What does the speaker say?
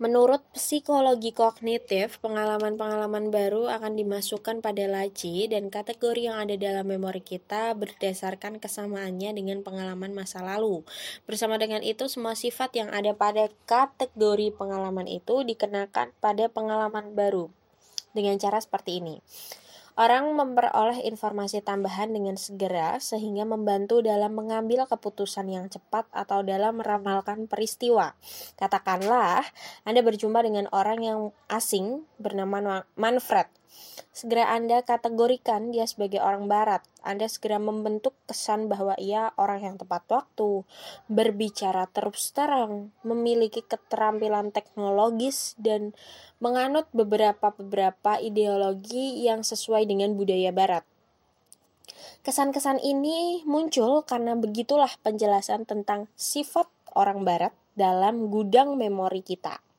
Menurut psikologi kognitif, pengalaman-pengalaman baru akan dimasukkan pada laci dan kategori yang ada dalam memori kita berdasarkan kesamaannya dengan pengalaman masa lalu. Bersama dengan itu, semua sifat yang ada pada kategori pengalaman itu dikenakan pada pengalaman baru dengan cara seperti ini. Orang memperoleh informasi tambahan dengan segera sehingga membantu dalam mengambil keputusan yang cepat atau dalam meramalkan peristiwa. Katakanlah, Anda berjumpa dengan orang yang asing bernama Manfred Segera Anda kategorikan dia sebagai orang barat. Anda segera membentuk kesan bahwa ia orang yang tepat waktu, berbicara terus terang, memiliki keterampilan teknologis dan menganut beberapa-beberapa ideologi yang sesuai dengan budaya barat. Kesan-kesan ini muncul karena begitulah penjelasan tentang sifat orang barat dalam gudang memori kita.